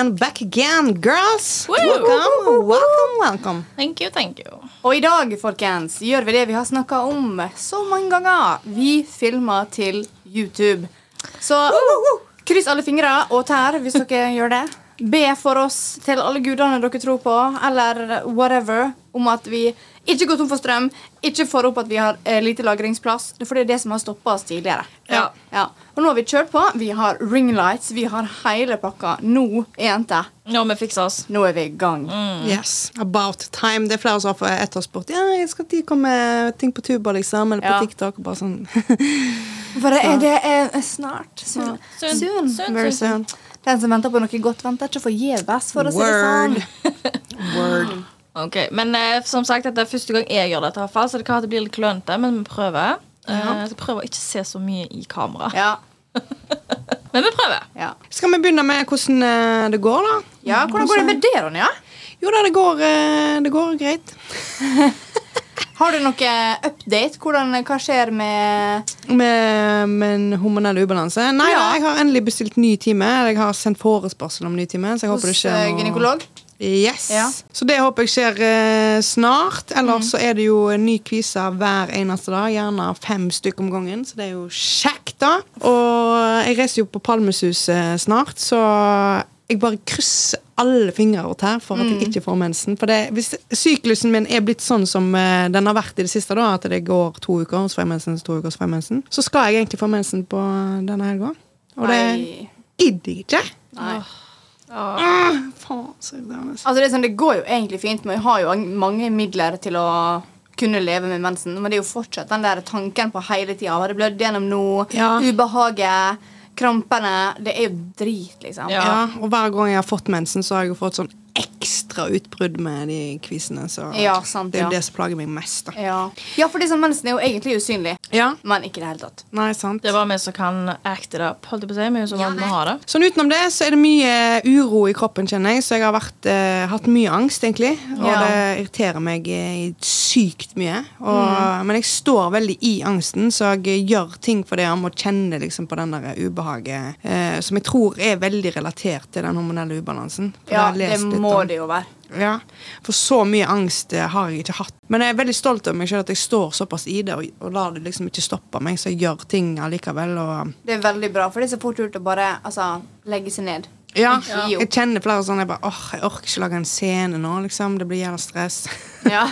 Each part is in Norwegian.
And back again, girls. Welcome, welcome, welcome. Thank you, thank you. Og i dag folkens, gjør vi det vi har snakka om så mange ganger. Vi filmer til YouTube. Så kryss alle fingre og tær hvis dere gjør det. Be for oss til alle gudene dere tror på, eller whatever, om at vi ikke gå tom for strøm, ikke får opp at vi har eh, lite lagringsplass. For det er det som har stoppa oss tidligere. Ja. Ja. Og nå har vi kjørt på. Vi har ringlights, vi har hele pakka. Nå, jente, Nå har vi fiksa oss. nå er vi i gang. Yes, about time. Det er flere som har etterspurt. Ja, jeg skal de komme ting på tuba, liksom, eller på Ja. TikTok. Bare sånn For det er, det er snart. Soon. Soon. Soon. Soon. Very soon. Den som venter på noe godt, venter ikke forgjeves. For å si det sånn. Word. Ok, Men eh, som sagt, dette er første gang jeg gjør dette, i hvert fall, så det kan bli at det blir litt klønete, men vi prøver. Eh, så prøver å ikke se så mye i kamera. Ja. Men vi prøver. Ja. Skal vi begynne med hvordan eh, det går, da? ja, Hvordan går det med det, Ronja? Jo da, det går, eh, det går greit. Har du noe update? Hvordan, hva skjer med Med, med hormonell ubalanse? Nei, Ja. jeg har endelig bestilt ny time. Jeg har sendt forespørsel om ny time. Så jeg håper det hos skjer eh, noe gynekolog? Yes. Ja. Så det håper jeg skjer eh, snart. Ellers så er det jo en ny kvise hver eneste dag. Gjerne fem stykker om gangen, så det er jo kjekt, da. Og jeg reiser jo på Palmesus eh, snart, så jeg bare krysser alle fingre og tær for at jeg ikke får mensen. For det, hvis syklusen min er blitt sånn som eh, den har vært i det siste, da, at det går to uker, så får jeg mensen, så to uker, så får jeg mensen, så skal jeg egentlig få mensen på denne helga. Og det gidder jeg ikke. Nei. Ah, faen. Altså, det, er sånn, det går jo egentlig fint, men jeg har jo mange midler til å kunne leve med mensen. Men det er jo fortsatt den der tanken på hele tida. Har det blødd gjennom nå? Ja. Ubehaget? Krampene? Det er jo drit, liksom. Ja. Ja, og hver gang jeg har fått mensen, så har jeg jo fått sånn ekstra utbrudd med de kvisene. Så Ja, sant, det er jo ja. det som plager meg mest. da. Ja, ja for disse menneskene er jo egentlig usynlige. Ja, men ikke i det hele tatt. nei, sant. Det er bare vi som kan acte det opp. Holdt jeg på å si. Vi vant med å det. Sånn utenom det så er det mye uro i kroppen, kjenner jeg. Så jeg har vært, eh, hatt mye angst, egentlig. Og Ja. det irriterer meg eh, sykt mye. Og, Mm. Men jeg står veldig i angsten, så jeg gjør ting for det om å kjenne liksom, på den der ubehaget. Eh, som jeg tror er veldig relatert til den hormonelle ubalansen. For Ja, har jeg det lest litt må det jo være. Ja, For så mye angst eh, har jeg ikke hatt. Men jeg er veldig stolt av meg selv at jeg står såpass i det og, og lar det liksom ikke stoppe meg, så jeg gjør ting allikevel. Og, Det er veldig bra, for det er så fort gjort å bare altså, legge seg ned. ja. Jeg kjenner flere sånn jeg bare, åh, jeg orker ikke lage en scene nå. liksom, Det blir jævla stress. Ja.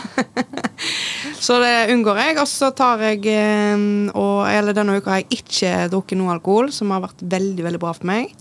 så det unngår jeg. Og så tar jeg eh, og, Eller denne uka har jeg ikke drukket noe alkohol, som har vært veldig veldig bra for meg.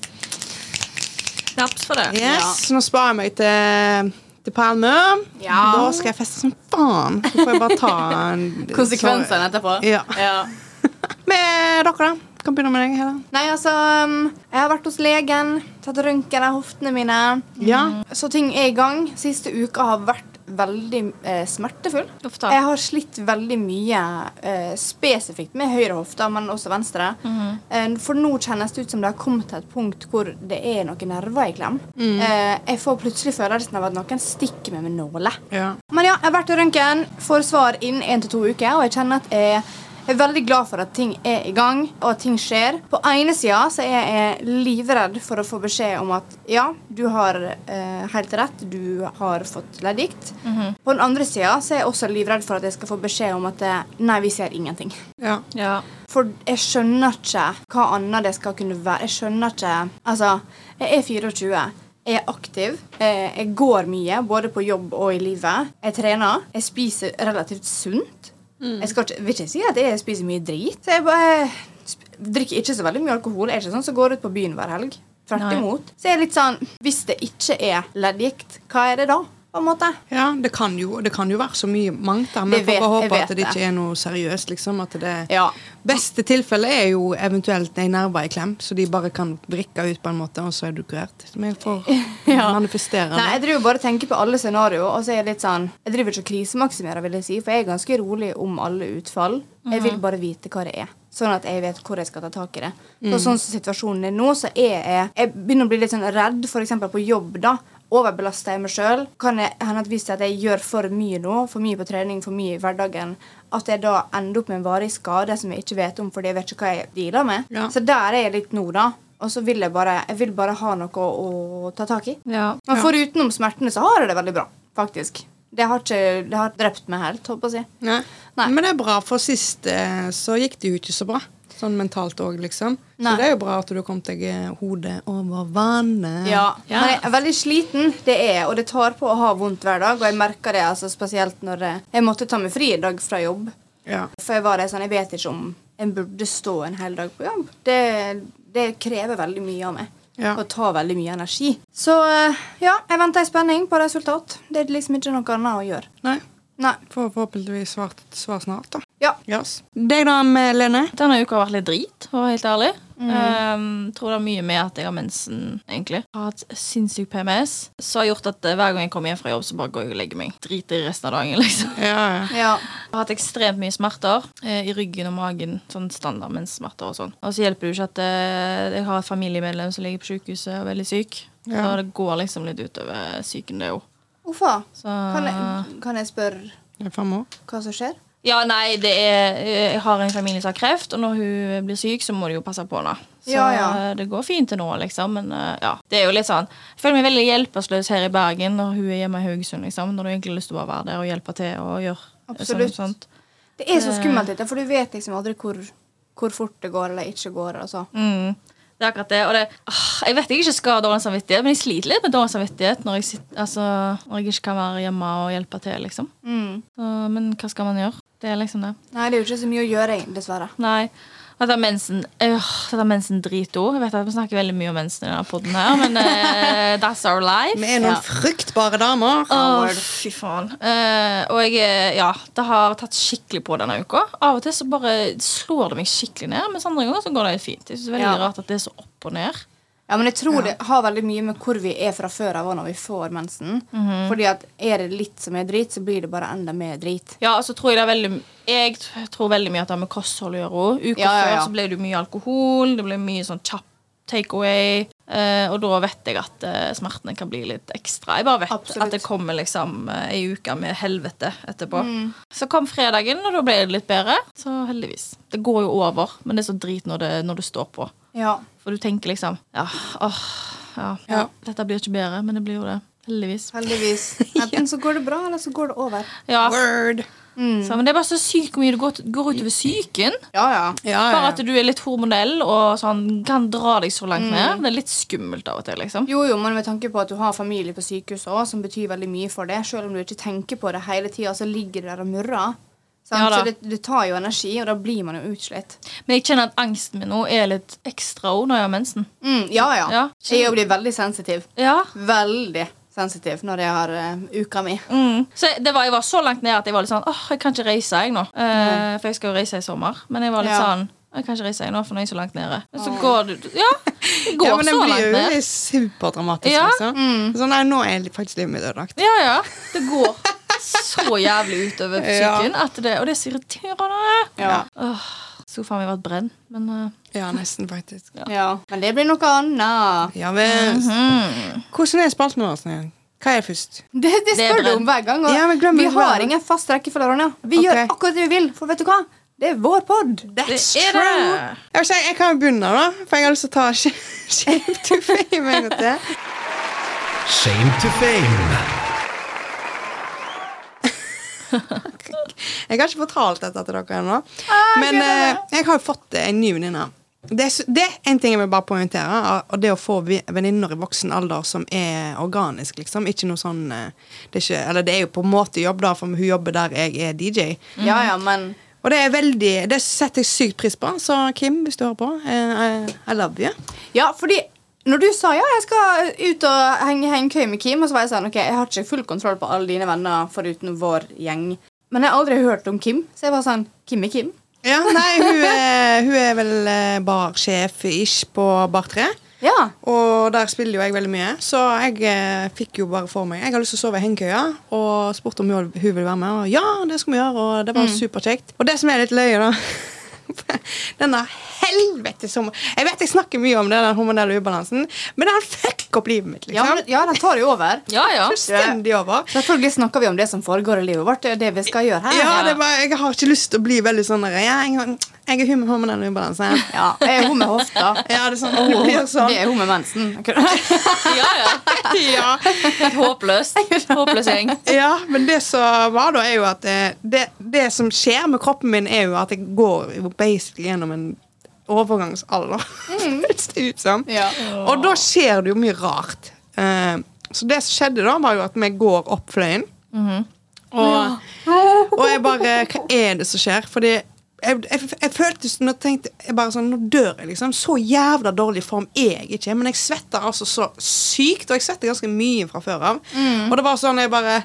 Knaps for det. Yes, Nå sparer jeg meg til, til Palme. Ja. Da skal jeg feste som faen. Så får jeg bare ta en Konsekvensene etterpå. Ja. ja. Med dere, da? Kan begynne med deg. Helen. Nei, altså um, Jeg har vært hos legen, tatt røntgen av hoftene mine. Ja. Så ting er i gang. Siste uka har vært veldig eh, smertefull. Uff. Jeg har slitt veldig mye eh, spesifikt med høyre hofte, men også venstre. Mhm. eh, for nå kjennes det ut som det har kommet til et punkt hvor det er noen nerver i klem. Mm. Eh, jeg får plutselig følelsen av at noen stikker meg med nåler. ja. Men ja, jeg har vært i røntgen, får svar innen én til to uker, og jeg kjenner at jeg jeg er veldig glad for at ting er i gang, og at ting skjer. På ene sida så er jeg livredd for å få beskjed om at ja, du har eh, helt rett, du har fått leddgikt. På den andre sida så er jeg også livredd for at jeg skal få beskjed om at eh, nei, vi ser ingenting. ja. Ja. For jeg skjønner ikke hva annet det skal kunne være. Jeg skjønner ikke Altså, jeg er 24. Jeg er aktiv. eh, Jeg går mye, både på jobb og i livet. Jeg trener. Jeg spiser relativt sunt. Jeg skal ikke, vil ikke si at jeg spiser mye drit. Jeg bare drikker ikke så veldig mye alkohol. Jeg er ikke sånn som går ut på byen hver helg. Tvert imot. Så jeg er litt sånn Hvis det ikke er leddgikt, hva er det da? På en måte. ja det, kan jo, det kan jo være så mye mangt, der, men får håpe at det det. ikke er noe seriøst. liksom, at det Ja. Beste tilfellet er jo eventuelt en nerve i klem, så de bare kan vrikke ut på en måte, og så er du kurert. Men jeg får Ja. manifestere Nei, jeg driver bare tenker på alle scenarioer, og så er jeg litt sånn Jeg driver ikke og krisemaksimerer, vil jeg si, for jeg er ganske rolig om alle utfall. Jeg vil bare vite hva det er. Sånn at jeg vet hvor jeg skal ta tak i det. Så sånn som situasjonen er nå, så er jeg Jeg begynner å bli litt sånn redd, f.eks. på jobb, da. Overbelaster jeg meg sjøl? Kan jeg hende at hvis jeg gjør for mye nå, for mye på trening, for mye i hverdagen, at jeg da ender opp med en varig skade som jeg ikke vet om fordi jeg vet ikke hva jeg dealer med? Ja. Så der er jeg litt nå, da. og så vil jeg bare, jeg vil bare ha noe å, ta tak i. Ja. Men Ja. forutenom smertene så har jeg det veldig bra, faktisk. Det har ikke det har drept meg helt, håper jeg å si. Nei. Nei. Men det er bra, for sist eh, så gikk det jo ikke så bra. Sånn mentalt òg, liksom. Nei. Så det er jo bra at du kom deg eh, hodet over vannet. Ja, Ja. Men jeg er veldig sliten, det er og det tar på å ha vondt hver dag. Og jeg merker det altså, spesielt når jeg, jeg måtte ta meg fri i dag fra jobb. Ja. For jeg var der sånn, jeg vet ikke om en burde stå en hel dag på jobb. Det, det krever veldig mye av meg. Ja. Og tar veldig mye energi. Så eh, ja, jeg venter i spenning på resultat. Det er liksom ikke noe annet å gjøre. Nei. Nei. Får forhåpentligvis svar, svar snart, da. Ja. Yes. Deg da, Lene? Denne uka har vært litt drit, for å være helt ærlig. Mm. Um, tror det er mye med at jeg har mensen, egentlig. Jeg har hatt sinnssyk PMS, Så har gjort at eh, hver gang jeg kommer hjem fra jobb, så bare går jeg og legger meg. Driter i resten av dagen, liksom. Ja, ja. Ja. Jeg har hatt ekstremt mye smerter eh, i ryggen og magen. Sånn standard menssmerter og sånn. Og så hjelper det jo ikke at eh, jeg har et familiemedlem som ligger på sykehuset og er veldig syk. Ja. Så det går liksom litt utover psyken, det òg. Hvorfor? Kan jeg, kan jeg spørre er hva som skjer? Ja, nei, det er Jeg har en familie som har kreft, og når hun blir syk, så må de jo passe på henne. Så Ja, ja. eh, det går fint til nå, liksom. Men eh, ja, det er jo litt sånn Jeg føler meg veldig hjelpeløs her i Bergen når hun er hjemme i Haugesund, liksom. Når du egentlig har lyst til å bare være der og hjelpe til og gjøre Absolutt. sånn, sånt. Det er så skummelt, dette, for du vet liksom aldri hvor, hvor fort det går eller ikke går. Altså. Mm. Det er akkurat det. Og det åh, jeg vet jeg ikke skal ha dårlig samvittighet, men jeg sliter litt med dårlig samvittighet når jeg, sitter, altså, når jeg ikke kan være hjemme og hjelpe til, liksom. Mm. Så, men hva skal man gjøre? Det er liksom det. Nei, det er jo ikke så mye å gjøre, dessverre. Nei. Dette er mensen øh, Dette er mensen dritord. Jeg vet at Vi snakker veldig mye om mensen i denne podden her, men uh, that's our life. Vi er noen Ja. fruktbare damer. Åh, fy faen. Uh, og jeg eh, Ja, det har tatt skikkelig på denne uka. Av og til så bare slår det meg skikkelig ned, mens andre ganger så går det helt fint. Jeg synes det er veldig Ja. rart at det er så opp og ned. Ja, men jeg tror Ja. det har veldig mye med hvor vi er fra før av og når vi får mensen. Mhm. Fordi at er det litt som er drit, så blir det bare enda mer drit. Ja, og så tror jeg det er veldig Jeg tror veldig mye at det har med kosthold å gjøre. Uka ja, ja. før så ble det mye alkohol, det ble mye sånn kjapp takeaway. Uh, og da vet jeg at uh, smertene kan bli litt ekstra. Jeg bare vet Absolutt. at det kommer liksom uh, ei uke med helvete etterpå. Mm. Så kom fredagen, og da ble det litt bedre. Så heldigvis. Det går jo over, men det er så drit når det, når det står på. Ja. For du tenker liksom Ja, åh, ja, Ja. dette blir ikke bedre, men det blir jo det. Heldigvis. Heldigvis. Enten så går det bra, eller så går det over. Ja, Word. Mm. så, men det er bare så sykt hvor mye det går, går utover psyken. Ja, ja. Ja, ja, Bare at du er litt hormonell og sånn, kan dra deg så Mm. langt ned. Det er litt skummelt av og til, liksom. Jo, jo, men med tanke på at du har familie på sykehuset også, som betyr veldig mye for det, selv om du ikke tenker på det hele tida, så ligger det der og murrer. Sant? Ja så det, det tar jo energi, og da blir man jo utslitt. Men jeg kjenner at angsten min nå er litt ekstra òg når jeg har mensen. Mm, ja, ja. Ja. Jeg blir veldig sensitiv. Ja. Veldig sensitiv når jeg har uh, uka mi. Mm. Så det var, jeg var så langt ned at jeg var litt sånn Åh, jeg kan ikke reise, jeg nå. Eh, for jeg skal jo reise i sommer. Men jeg var litt Ja. sånn Jeg kan ikke reise jeg nå, for nå er jeg så langt nede. Men så går du Ja, det går ja, men det så blir langt jo ned. superdramatisk. Ja. Liksom. Så nei, nå er faktisk livet mitt ødelagt. Ja, ja. Det går så jævlig utover Ja. psyken. Ja. det, og det er så irriterende. Ja. Åh, Skulle faen meg vært brenn, men uh, Ja, nesten, faktisk. ja. Men det blir noe annet. Ja, vel. Mm -hmm. Hvordan er spalten vår? Sneha? Hva er først? Det, det Det er du om hver gang. Og Ja, men vi har ingen fast rekkefølge. Vi okay. gjør akkurat det vi vil, for vet du hva? Det er vår pod. Det er det. Jeg, vil si, jeg kan begynne, da. For jeg har lyst til å ta Shame to fame en gang til. Shame to fame. Jeg har ikke fortalt dette til dere ennå. Men eh, jeg har jo fått en ny venninne. Det, det er en ting jeg vil bare poengtere, og det å få vi- venninner i voksen alder som er organisk, liksom. Ikke noe sånn eh, det er ikke, Eller det er jo på en måte jobb, da, for hun jobber der jeg er DJ. Ja, ja, men Og det er veldig Det setter jeg sykt pris på. Så Kim, hvis du hører på, eh, I love you. Ja, fordi når du sa ja, jeg skal ut og henge hengekøye med Kim, og så var jeg sånn, ok, jeg har ikke full kontroll på alle dine venner foruten vår gjeng. Men jeg har aldri hørt om Kim, så jeg var sånn, Kim er Kim. Ja, nei, hun er, hun er vel eh, barsjef-ish på Bar 3. Ja. Og der spiller jo jeg veldig mye, så jeg eh, fikk jo bare for meg Jeg har lyst til å sove i hengekøya, og spurte om hun, hun ville være med. Og ja, det skal vi gjøre, og det var superkjekt. Og det som er litt løye, da Denne helvete som Jeg vet jeg snakker mye om det, den hormonelle ubalansen, men den fucker opp livet mitt, Ja, liksom. men, ja, den tar jo over. Ja, ja. Fullstendig over. Selvfølgelig snakker vi om det som foregår i livet vårt. Det er det vi skal gjøre her. Ja, det bare, Jeg har ikke lyst til å bli veldig sånn jeg, ja, jeg, Jeg er hun med hormonell ubalanse. Ja, jeg er hun med hofta. Ja, det er sånn. Det blir sånn. Det er hun med mensen. Ja, ja. Ja. Håpløs. Håpløs gjeng. ja, men det som var da, er jo at eh, det, det som skjer med kroppen min, er jo at jeg går jo basically gjennom en overgangsalder. Mm. det ut som. Ja. Og da skjer det jo mye rart. Eh, så det som skjedde da, var jo at vi går opp fløyen. og, og jeg bare Hva er det som skjer? Fordi jeg, jeg, jeg følte nå tenkte jeg bare sånn, Nå dør jeg, liksom. Så jævla dårlig form er jeg ikke. Men jeg svetter altså så sykt, og jeg svetter ganske mye fra før av. Og det var sånn jeg bare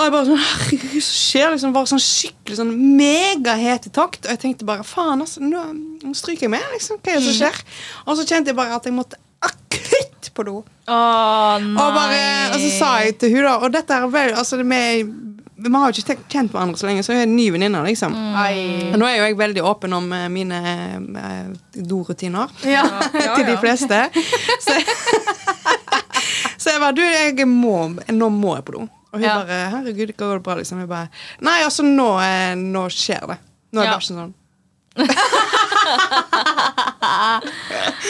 og jeg bare sånn, herregud, så skjer liksom Bare sånn skikkelig sånn megahete takt. Og jeg tenkte bare faen, altså, nå, stryker jeg med. liksom, Hva er det som skjer? Og så kjente jeg bare at jeg måtte akutt på do. Å. Og, bare, og så sa jeg til hun da Og dette er vel altså, det med, Vi har jo ikke kjent hverandre så lenge, så jeg er en ny venninne. Liksom. Mm. Nå er jo jeg veldig åpen om eh, mine eh, dorutiner. Ja. Ja, til de fleste. Så, så jeg bare Du, jeg må, nå må jeg på do. Og hun Ja. bare Herregud, går det bra? Liksom. Jeg bare Nei, altså, nå, eh, nå skjer det. Nå er Ja. bæsjen sånn.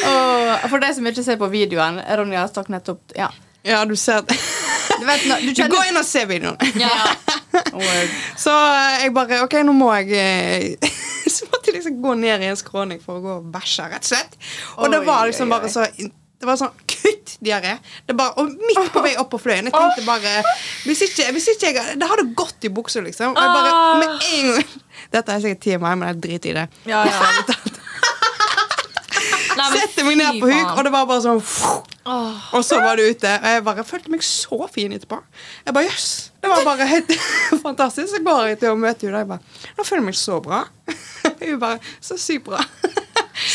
oh, for de som ikke ser på videoen, Ronja stakk nettopp Ja. Ja, du ser det. Du vet, du, kjenner... Du går inn og ser videoen. Ja. Word. Så eh, jeg bare OK, nå må jeg eh, Så måtte jeg liksom gå ned i en skråning for å gå og bæsje, rett og slett. Og det var liksom oi, oi. bare så Det var sånn kutt diaré. Det bare- Og midt på vei opp på fløyen. Jeg tenkte bare Hvis ikke, hvis ikke jeg Det hadde gått i buksa, liksom. Og jeg bare Ah. med en gang Dette er sikkert TMI, men jeg driter i det. Ja, ja. Setter meg ned på huk, og det var bare sånn Åh. Og så var det ute. Og jeg bare følte meg så fin etterpå. Jeg bare, jøss. Det var bare helt fantastisk. Så går jeg til å møte henne, og jeg bare Nå føler jeg meg så bra. Hun bare Så sykt bra.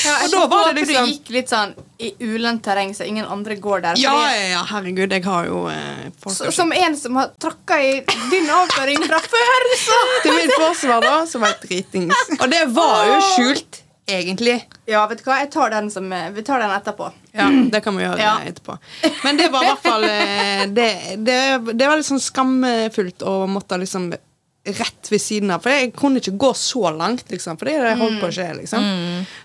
Ja, Og da var det liksom- du gikk litt sånn i ulendt terreng, så ingen andre går der. Ja, ja, herregud. Jeg har jo eh, folk Så- Som en som har tråkka i din avføring fra før, så Til mitt forsvar, da, så var jeg dritings. Og det var jo skjult, egentlig. Ja, vet du hva, jeg tar den som Vi tar den etterpå. Ja, Det kan vi gjøre Ja. etterpå. Men det var i hvert fall eh, det, det, det var litt sånn skamfullt å måtte liksom rett ved siden av. For jeg kunne ikke gå så langt, liksom, for det er det jeg holdt på å skje. liksom.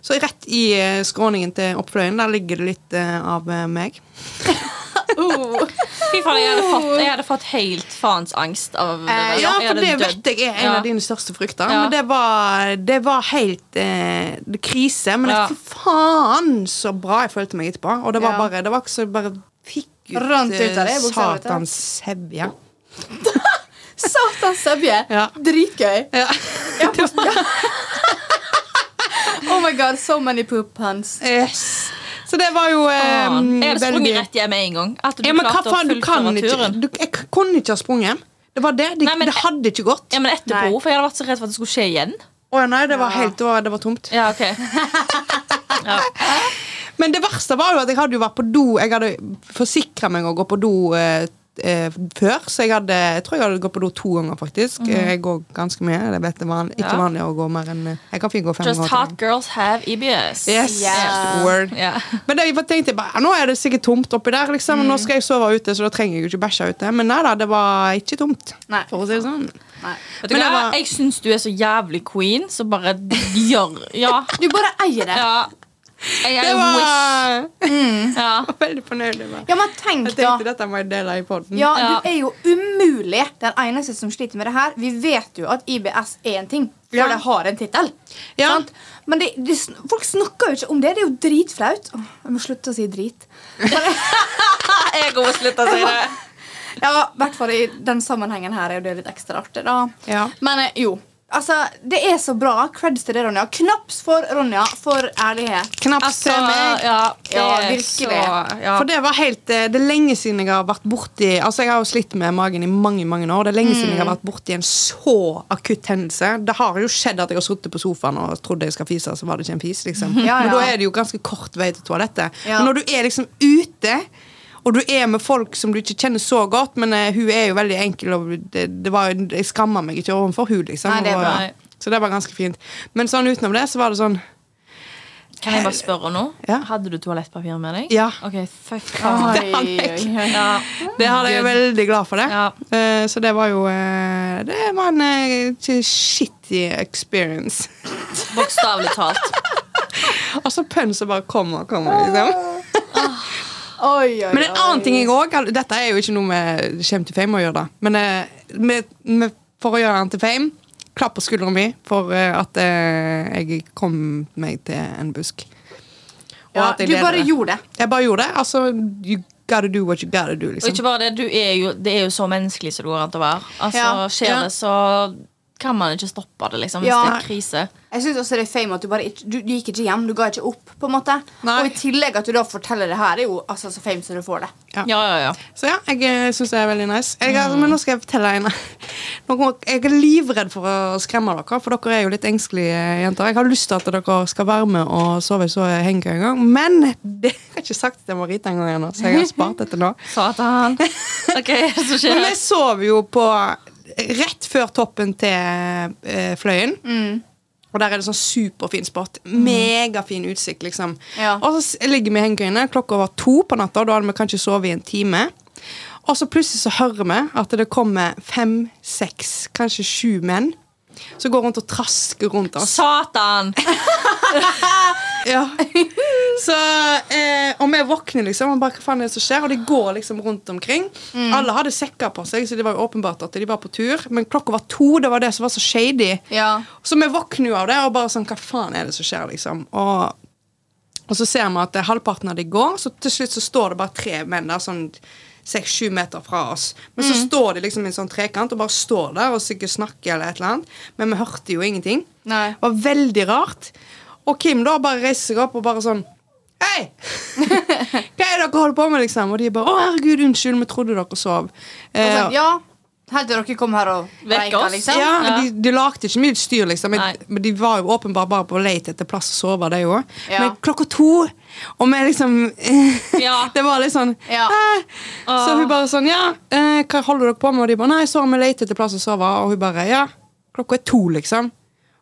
Så rett i eh, skråningen til oppfløyen, der ligger det litt eh, av eh, meg. Fy faen, jeg hadde fått, jeg hadde fått helt faens angst av det Eh, der. Ja, for det vet jeg er en Ja. av dine største frykter. Ja. Men det var, det var helt eh, det krise. Men Ja. fy faen så bra jeg følte meg etterpå. Og det var bare Det var ikke så bare fikk ut, Rant ut av det, eh, satans sevje. Satans sevje! Ja. Dritgøy. Ja. Oh my god, so many poop puns. Yes. Så det var jo eh, Jeg hadde sprunget rett hjem med en gang. At du Ja, men hva klarte faen, du kan fullføre ikke du, Jeg kunne ikke ha sprunget hjem. Det var det. Det, Nei, men- det hadde ikke gått. Ja, men etterpå, Nei. for jeg hadde vært så redd for at det skulle skje igjen. Å nei, det var Ja. helt det var, det var tomt. Ja, ok ja. Men det verste var jo at jeg hadde jo vært på do Jeg hadde forsikra meg å gå på do eh, eh, før, så jeg hadde Jeg tror jeg hadde gått på do to ganger, faktisk. Eh, Jeg går ganske mye. Det vet jeg van, ikke Ja. vanlig å gå mer enn eh, Jeg kan fint gå fem Just ganger. hot girls have EBS. Yes, Yeah. word. Yeah. Men det, jeg tenkte bare, nå er det sikkert tomt oppi der, liksom. Mm. Nå skal jeg sove ute, så da trenger jeg jo ikke bæsje ute. Men nei da, det var ikke tomt. Nei. For å si det sånn. Nei. Vet du Men hva? var- Jeg syns du er så jævlig queen, så bare gjør Ja. Du bare eier det. ja. Jeg Det var var Ja. Var veldig fornøyd med. Ja, men tenk Jeg da. tenkte dette må jeg dele i podden. Ja, Ja. Du er jo umulig den eneste som sliter med det her. Vi vet jo at IBS er en ting, for Ja. det har en tittel. Ja. Men det, det, folk snakker jo ikke om det. Det er jo dritflaut. Åh, jeg må slutte å si drit. Jeg må slutte å si det. Ja, i hvert fall i den sammenhengen her er jo det litt ekstra artig, da. Ja. Men eh, jo. Altså, det er så bra. Creds til det, Ronja. Knaps for Ronja for ærlighet. Knaps Altså, til meg. ja, Ja, virkelig. Så, ja. For det var helt eh, Det er lenge siden jeg har vært borti Altså Jeg har jo slitt med magen i mange mange år. Det er lenge siden jeg har vært borti en så akutt hendelse. Det har jo skjedd at jeg har sittet på sofaen og trodde jeg skal fise, så var det ikke en fis. liksom Ja, Men da er det jo ganske kort vei til toalettet. Ja. Men når du er liksom ute og du er med folk som du ikke kjenner så godt, men uh, hun er jo veldig enkel, og det, det var, jeg skammer meg ikke overfor hun liksom. Nei, det Og- bra. Så det var ganske fint. Men sånn utenom det, så var det sånn Kan jeg bare spørre nå? Ja. Hadde du toalettpapir med deg? Ja. Ok, fuck. Oi, oi, oi. Ja. Det hadde jeg veldig glad for det. Ja. Eh, så det var jo eh, Det var en eh, shitty experience. Bokstavelig talt. og så pønser bare kommer og kommer. liksom. Oi, oi, Men en annen ting jeg òg Dette er jo ikke noe vi kommer til fame å gjøre, da. Men eh, med, med, for å gjøre den til fame, klapp på skulderen min for eh, at eh, jeg kom meg til en busk. Og Ja, at jeg du bare det. gjorde det. Jeg bare gjorde det. Altså, you gotta do what you gotta do, Og liksom. ikke bare det, du er jo, det er jo så menneskelig som det går an å være. Altså, Ja. Skjer Ja. det, så kan man ikke stoppe det, liksom, hvis Ja. det er krise. Jeg synes også det er fame at du bare ikke, du, du gikk ikke hjem, du ga ikke opp. på en måte Nei. Og i tillegg at du da forteller det her, er jo altså, så fame som du får det. Ja. Ja, ja, ja. Så ja, jeg syns det er veldig nice. Jeg, mm. Men nå skal jeg fortelle en Jeg er livredd for å skremme dere, for dere er jo litt engstelige jenter. Jeg har lyst til at dere skal være med og sove i så hengekøye en gang, men det jeg har ikke sagt til Marita en gang ennå, så jeg har spart dette nå. Satan. Ok, så skjer Men det. vi sover jo på rett før toppen til eh, Fløyen. Og der er det sånn superfin spot. Megafin utsikt, liksom. Ja. Og så ligger vi i hengekøyene klokka var to på natta, og da hadde vi kanskje sovet i en time. Og så plutselig så hører vi at det kommer fem, seks, kanskje sju menn som går rundt og trasker rundt oss. Satan! Ja. Så, eh, og vi våkner liksom og bare, hva faen er det som skjer? Og de går liksom rundt omkring. Alle hadde sekker på seg, så det var jo åpenbart at de var på tur. Men klokka var to, det var det som var så shady. Ja. Så vi våkner jo av det og bare sånn, hva faen er det som skjer, liksom? Og, og så ser vi at det er halvparten av de går, så til slutt så står det bare tre menn der, sånn seks-sju meter fra oss. Men så står de liksom i en sånn trekant og bare står der og sikkert snakker eller et eller annet. Men vi hørte jo ingenting. Nei. Det var veldig rart. Og Kim da bare reiser seg opp og bare sånn Hei! Hva er det dere holder på med, liksom? Og de bare Å, herregud, unnskyld, vi trodde dere sov. Eh, Altså, ja. Helt til dere kom her og vekket oss. liksom. ja, Ja. De, de lagde ikke mye styr, liksom. Men de var jo åpenbart bare på leit etter plass å sove, de òg. Ja. Men klokka to, og vi liksom Ja. Det var litt sånn Ja. eh. Så hun bare sånn Ja, eh, hva holder dere på med? Og de bare Nei, så har vi leit etter plass å sove. Og hun bare Ja, klokka er to, liksom.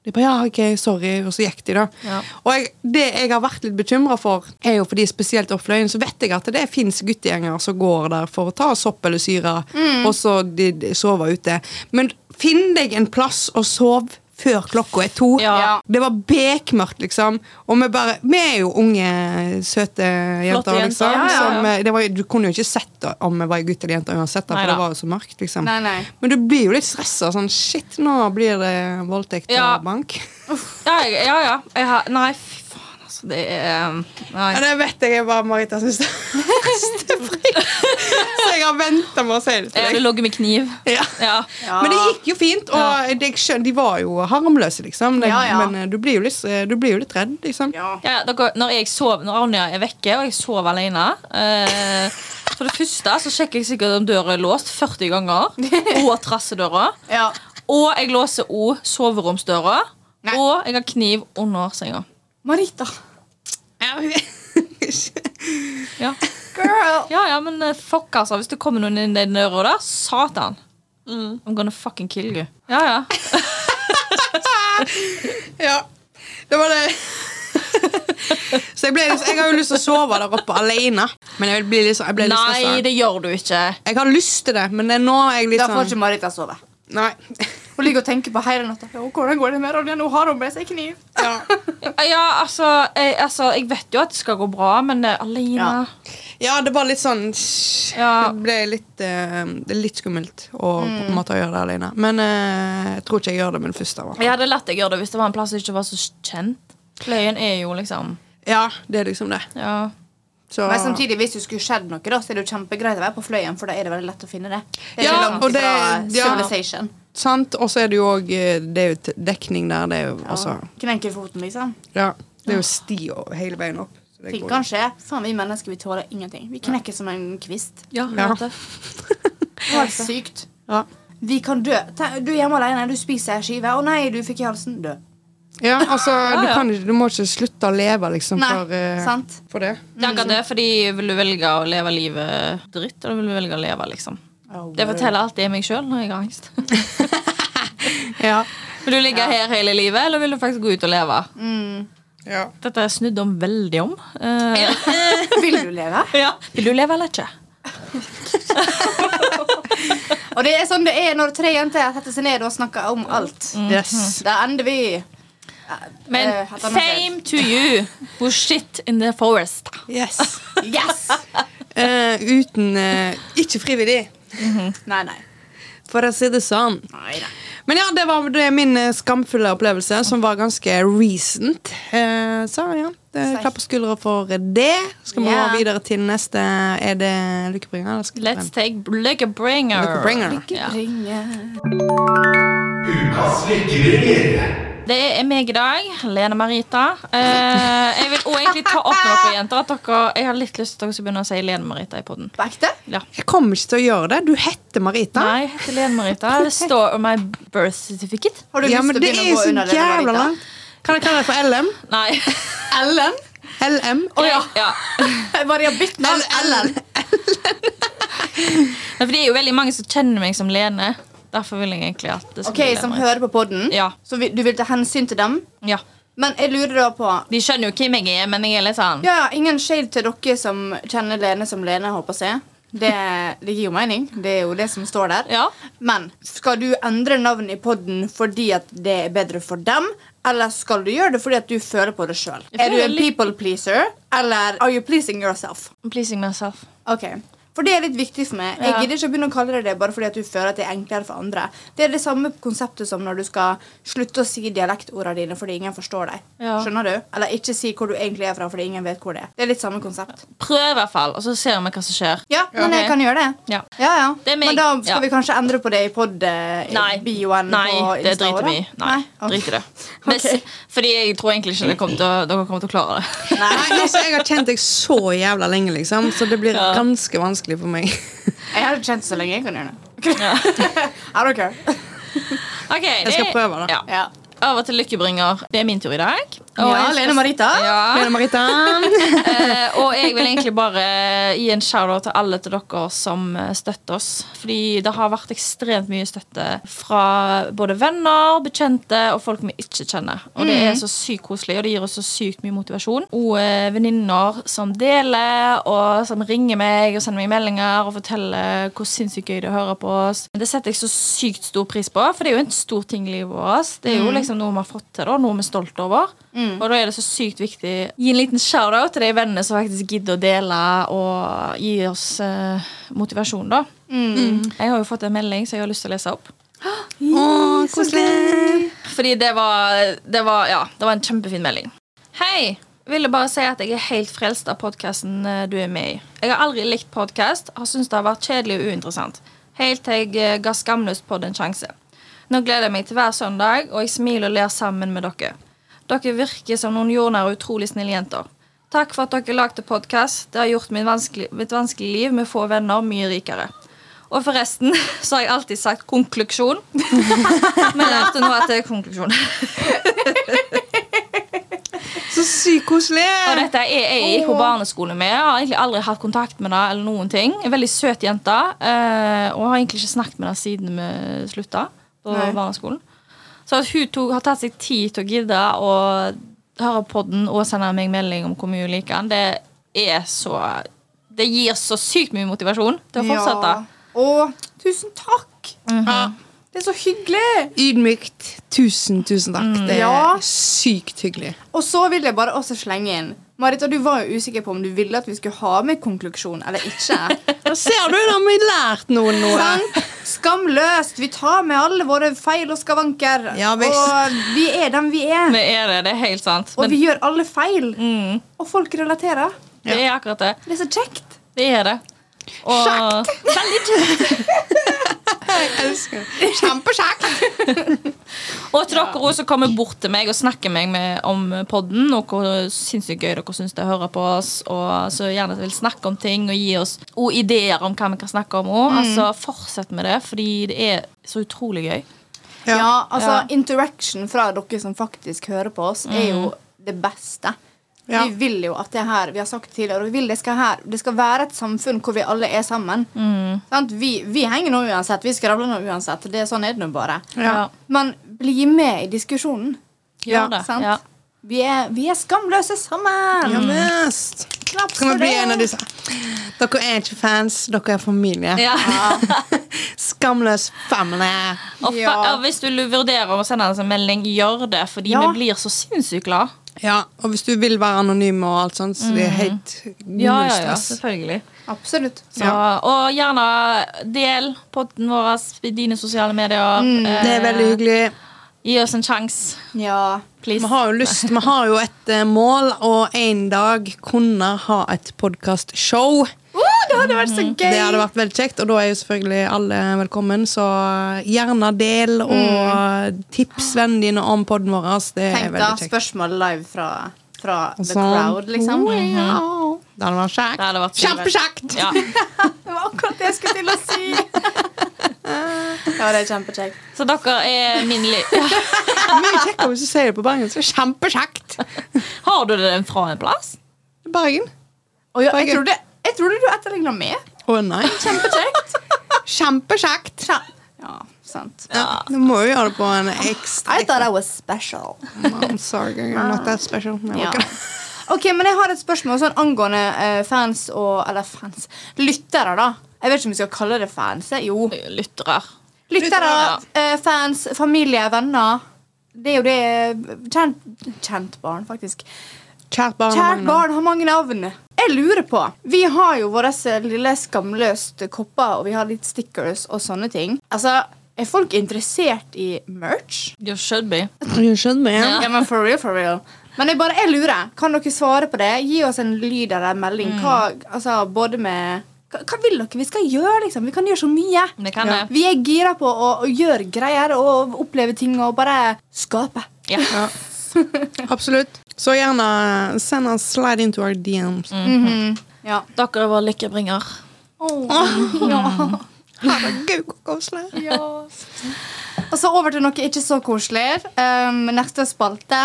De bare, ja, ok, sorry, Og så gikk de, da. Ja. Og jeg, det jeg har vært litt bekymra for, er jo fordi spesielt opp Fløyen, så vet jeg at det fins guttegjenger som går der for å ta sopp eller syre, og så de, de sover ute. Men finn deg en plass å sov før klokka er to. Ja. Det var bekmørkt, liksom. Og vi bare Vi er jo unge, søte jenter, jenter, liksom. ja, ja, ja. Som, eh, det var, du kunne jo ikke sett om vi var gutt eller jente uansett, for det var jo så mørkt, liksom. Nei, nei. Men du blir jo litt stressa. Sånn, shit, nå blir det voldtekt Ja. og bank. Ja, ja. ja. Jeg har, nei, fy altså. Det er Nei. Ja, det vet jeg bare Marita syns det er verste fri. Så jeg har venta med å si det til deg. logge med kniv. Ja. Ja. Men det gikk jo fint, og det, de var jo harmløse, liksom. Det, Ja, ja. Men eh, du blir, jo litt, du blir jo litt redd, liksom. Ja. Ja, dere, når, jeg sov, når Anja er vekke, og jeg sover alene eh, For det første så sjekker jeg sikkert om døra er låst 40 ganger. Og trassedøra. ja. Og jeg låser òg soveromsdøra. Nei. Og jeg har kniv under senga. Marita. Ja, Girl. ja, ja men eh, fuck, altså. Hvis det kommer noen inn i den døra da, satan. I'm gonna fucking kill you. Ja, ja. ja. Det var det. Så jeg, ble, jeg har jo lyst til å sove der oppe alene. Men jeg, ble litt, sånn- jeg ble litt Nei, det gjør du ikke. Jeg har lyst til det, men det nå er jeg litt Da får sånn ikke Marita sove. Nei. Hun ligger og tenker på hele natta. Hvordan går det med Ronja? Nå har hun med seg kniv. Ja. Ja, altså jeg, altså jeg vet jo at det skal gå bra, men uh, alene Ja. ja, det var litt sånn Ja. Det ble litt, uh, det er litt skummelt å mm. måtte gjøre det alene. Men uh, jeg tror ikke jeg gjør det med den første. i. Jeg hadde latt deg gjøre det hvis det var en plass som ikke var så kjent. Fløyen er jo liksom Ja, det er liksom det. Ja. Så, Men samtidig, hvis det skulle skjedd noe, da, så er det jo kjempegreit å være på Fløyen, for da er det veldig lett å finne det. Det er Ja, ikke langt og det- ja. civilization. Sant, Og så er det jo òg Det er jo dekning der. Det er jo Ja. altså Knekker foten, liksom. Ja, det er jo sti hele veien opp. Så det Ting kan skje. Faen, vi mennesker vi tåler ingenting. Vi knekker som en kvist. Ja, Ja. Det helt sykt. Ja. Vi kan dø. Du er hjemme alene, du spiser en skive. Å nei, du fikk i halsen. Dø. ja, altså Du, ja. kan du må ikke slutte å leve, liksom, Nei, for, eh, sant. for det. Det er akkurat det, fordi Vil du velge å leve livet dritt, eller vil du velge å leve, liksom? Det forteller alltid jeg meg sjøl når jeg har angst. Ja. Vil du ligge her hele livet, eller vil du faktisk gå ut og leve? ja. Dette er snudd om veldig om. Uh, Vil du leve? ja. Vil du leve eller ikke? Og det er sånn det er når tre jenter setter seg ned og snakker om alt. Yes. Da ender vi Men uh, et fame to you who shit in the forest. Yes. Yes! Uh, uten uh, Ikke frivillig, Nei, nei. for å si det sånn. Nei, nei. Men ja, det var det min eh, skamfulle opplevelse, som var ganske recent. Eh, så ja, det klapp på skuldra for det. Skal vi yeah. gå videre til neste? Er det Lykkebringer? eller skal Let's take Lykkebringer. Lykkebringer. Lykkebringer. Ja. Ukas lykkebringer. Det er meg i dag, Lene Marita. Eh, jeg vil også egentlig ta opp med dere jenter at dere, jeg har litt lyst til at dere skal begynne å si Lene Marita i podden. På? Ja. Jeg kommer ikke til å gjøre det. Du heter Marita. Nei, jeg heter Lene Marita. Det står on my birth certificate. Har du Ja, lyst til å begynne å gå så under jævla Marita? langt. Kan jeg kalle det for LM? Nei. LM? LM? ja. ja. har bytt navn. LN. Men For det er jo veldig mange som kjenner meg som Lene. Derfor vil jeg egentlig at det skal Ok, bli Som Marita. hører på podden. Ja. Så vi- du vil ta hensyn til dem. Ja. Men jeg lurer da på De skjønner jo hvem jeg er, men jeg er litt sånn Ja, ja, Ingen shade til dere som kjenner Lene som Lene. håper jeg det, det gir jo mening. Det er jo det som står der. Ja. Men skal du endre navnet i podden fordi at det er bedre for dem? Eller skal du gjøre det fordi at du føler på det sjøl? Er du en litt- people pleaser, eller are you pleasing yourself? I'm Pleasing myself. Ok, For det er litt viktig for meg. Jeg Ja. gidder ikke å begynne å kalle det det bare fordi at du føler at det er enklere for andre. Det er det samme konseptet som når du skal slutte å si dialektordene dine fordi ingen forstår deg. Ja. Skjønner du? Eller ikke si hvor du egentlig er fra fordi ingen vet hvor det er. Det er litt samme konsept. Prøv i hvert fall, og så ser vi hva som skjer. Ja, men jeg kan gjøre det. Ja. Ja, ja. Det. Men da skal Ja. vi kanskje endre på det i pod-bioen Nei, Nei, det driter vi i. Nei, okay. drit i det. Men, okay. Fordi jeg tror egentlig ikke til dere kommer til å klare det. Nei, altså, jeg har kjent deg så jævla lenge, liksom, så det blir Ja. ganske vanskelig for meg. Jeg har kjent det så lenge. Jeg kan gjøre det. I don't care. Okay, Jeg skal det- prøve, da. Ja. Over til Lykkebringer. Det er min tur i dag. Og Ja, Lene Marita. Ja. Lene Marita. Eh, og jeg vil egentlig bare gi en shout-out til alle til dere som støtter oss. Fordi det har vært ekstremt mye støtte fra både venner, bekjente og folk vi ikke kjenner. Og det er så sykt koselig, og det gir oss så sykt mye motivasjon. Og eh, venninner som deler, og som ringer meg og sender meg meldinger og forteller hvor sinnssykt gøy det er å høre på oss. Det setter jeg så sykt stor pris på, for det er jo en stor ting i livet vårt. Det er jo liksom noe vi har fått til, da, noe vi er stolt over. Og da er det så sykt viktig Gi en liten shout-out til de vennene som faktisk gidder å dele og gi oss eh, motivasjon, da. Jeg har jo fått en melding som jeg har lyst til å lese opp. Oh, koselig. Fordi det var, det var, ja, det var en kjempefin melding. Hei! Ville bare si at jeg er helt frelst av podkasten du er med i. Jeg har aldri likt podkast, har syntes det har vært kjedelig og uinteressant. Helt til jeg eh, ga Skamløst pod en sjanse. Nå gleder jeg meg til hver søndag, og jeg smiler og ler sammen med dere. Dere virker som noen jordnære og utrolig snille jenter. Takk for at dere lagde podkast. Det har gjort mitt vanskelige, vanskelig liv med få venner mye rikere. Og forresten så har jeg alltid sagt konklusjon. Men jeg lærte nå at det er konklusjon. Så sykt koselig. Og dette er jeg gikk på barneskole med. Jeg har egentlig aldri hatt kontakt med det eller noen ting En Veldig søt jente. eh, Og har egentlig ikke snakket med henne siden vi slutta på Nei. barneskolen. Så at hun tog, har tatt seg tid til å gidde å høre på den og sende meg melding om hvor mye hun liker den, det er så Det gir så sykt mye motivasjon til å fortsette. Ja. Å, tusen takk! Mhm. Ja. Det er så hyggelig! Ydmykt. Tusen, tusen takk. Det er Ja. sykt hyggelig. Og så vil jeg bare også slenge inn Marita, du var jo usikker på om du ville at vi skulle ha med konklusjon eller ikke. Da ser du, da har vi lært noen noe. Sånn, Skamløst! Vi tar med alle våre feil og skavanker. Ja, og vi er dem vi er. Vi er det. Det er helt sant. Og Men vi gjør alle feil. mm, Og folk relaterer. det er akkurat det. Det er så kjekt. Det er det. Og Veldig kjekt. Jeg elsker det. Kjempekjekt. Til dere som kommer bort til meg og snakker med meg om podden, og hvor sinnssykt gøy dere syns det er å høre på oss, og så gjerne vil snakke om ting og gi oss og ideer om hva vi kan snakke om òg. Altså, fortsett med det, fordi det er så utrolig gøy. Ja, altså Ja. Interaction fra dere som faktisk hører på oss, er jo det beste. Ja. Vi vil jo at det her Vi har sagt tidligere, vi vil det skal her Det skal være et samfunn hvor vi alle er sammen. Sant? Vi, vi henger nå uansett. Vi skravler nå uansett. Det er Sånn er det nå bare. Ja. Men bli med i diskusjonen. Gjør det. sant? Ja. Vi er, vi er skamløse sammen! Ja mest. Klapp vi for bli det. en av disse? Dere er ikke fans, dere er familie. Ja. Skamløs family. Og, fa Ja. og hvis du vurderer å sende oss en melding, gjør det, fordi Ja. vi blir så sinnssykt glad. Ja, og hvis du vil være anonym og alt sånt, så det er helt Mm. Ja, ja, ja, selvfølgelig. Absolutt. Så, Og gjerne del podden vår i dine sosiale medier. Mm, Det er veldig hyggelig. Gi oss en sjanse, Ja. please. Vi har jo lyst, vi har jo et eh, mål å en dag kunne ha et podkastshow. Oh, det hadde vært så gøy! Det hadde vært veldig kjekt, og da er jo selvfølgelig alle velkommen. Så gjerne del, og tips vennene dine om podden vår. Det er Tenk da, veldig kjekt. spørsmål live fra, fra the Sånn. crowd, liksom. Wow. Det hadde vært kjekt. Det Kjempekjekt! Ja. Det var akkurat det jeg skulle til å si! Ja, det er kjempekjekt. Så dere er min. Mye kjekkere hvis du sier det på bergensk. Kjempekjekt! Har du den fra en plass? Bergen. Og ja, jeg, Bergen. trodde, jeg trodde du etterligna meg. Å nei. Kjempekjekt. Kjempekjekt! Kjem- Ja, sant. Ja, du må jo gjøre det på en ekstra I thought I was special. I'm sorry, you're not that special. Nei, Ja. ok. Ok, men jeg har et spørsmål sånn angående eh, fans og Eller fans Lyttere, da. Jeg vet ikke om vi skal kalle det fans. eh, Jo. Lyttere. Lyttere, Ja. eh, fans, familie, venner. Det er jo det Kjent, kjent barn, faktisk. Kjært barn. Kjært barn har mange navn. Jeg lurer på Vi har jo våre lille skamløst kopper, og vi har litt stickers og sånne ting. Altså, Er folk interessert i merch? You should be. You should be. Ja. Ja, men for real, for real. Men jeg bare, jeg lurer. Kan dere svare på det? Gi oss en lyd eller en melding. Mm. Hva, altså, både med hva, vil dere vi skal gjøre? liksom? Vi kan gjøre så mye. Det kan Ja. Vi er gira på å, å gjøre greier og oppleve ting og bare skape. Ja. Ja. Absolutt. Så gjerne send oss slide into our DMs. Ja. Dere er vår lykkebringer. Herregud, så koselig. Og så over til noe ikke så koselig. Um, neste spalte.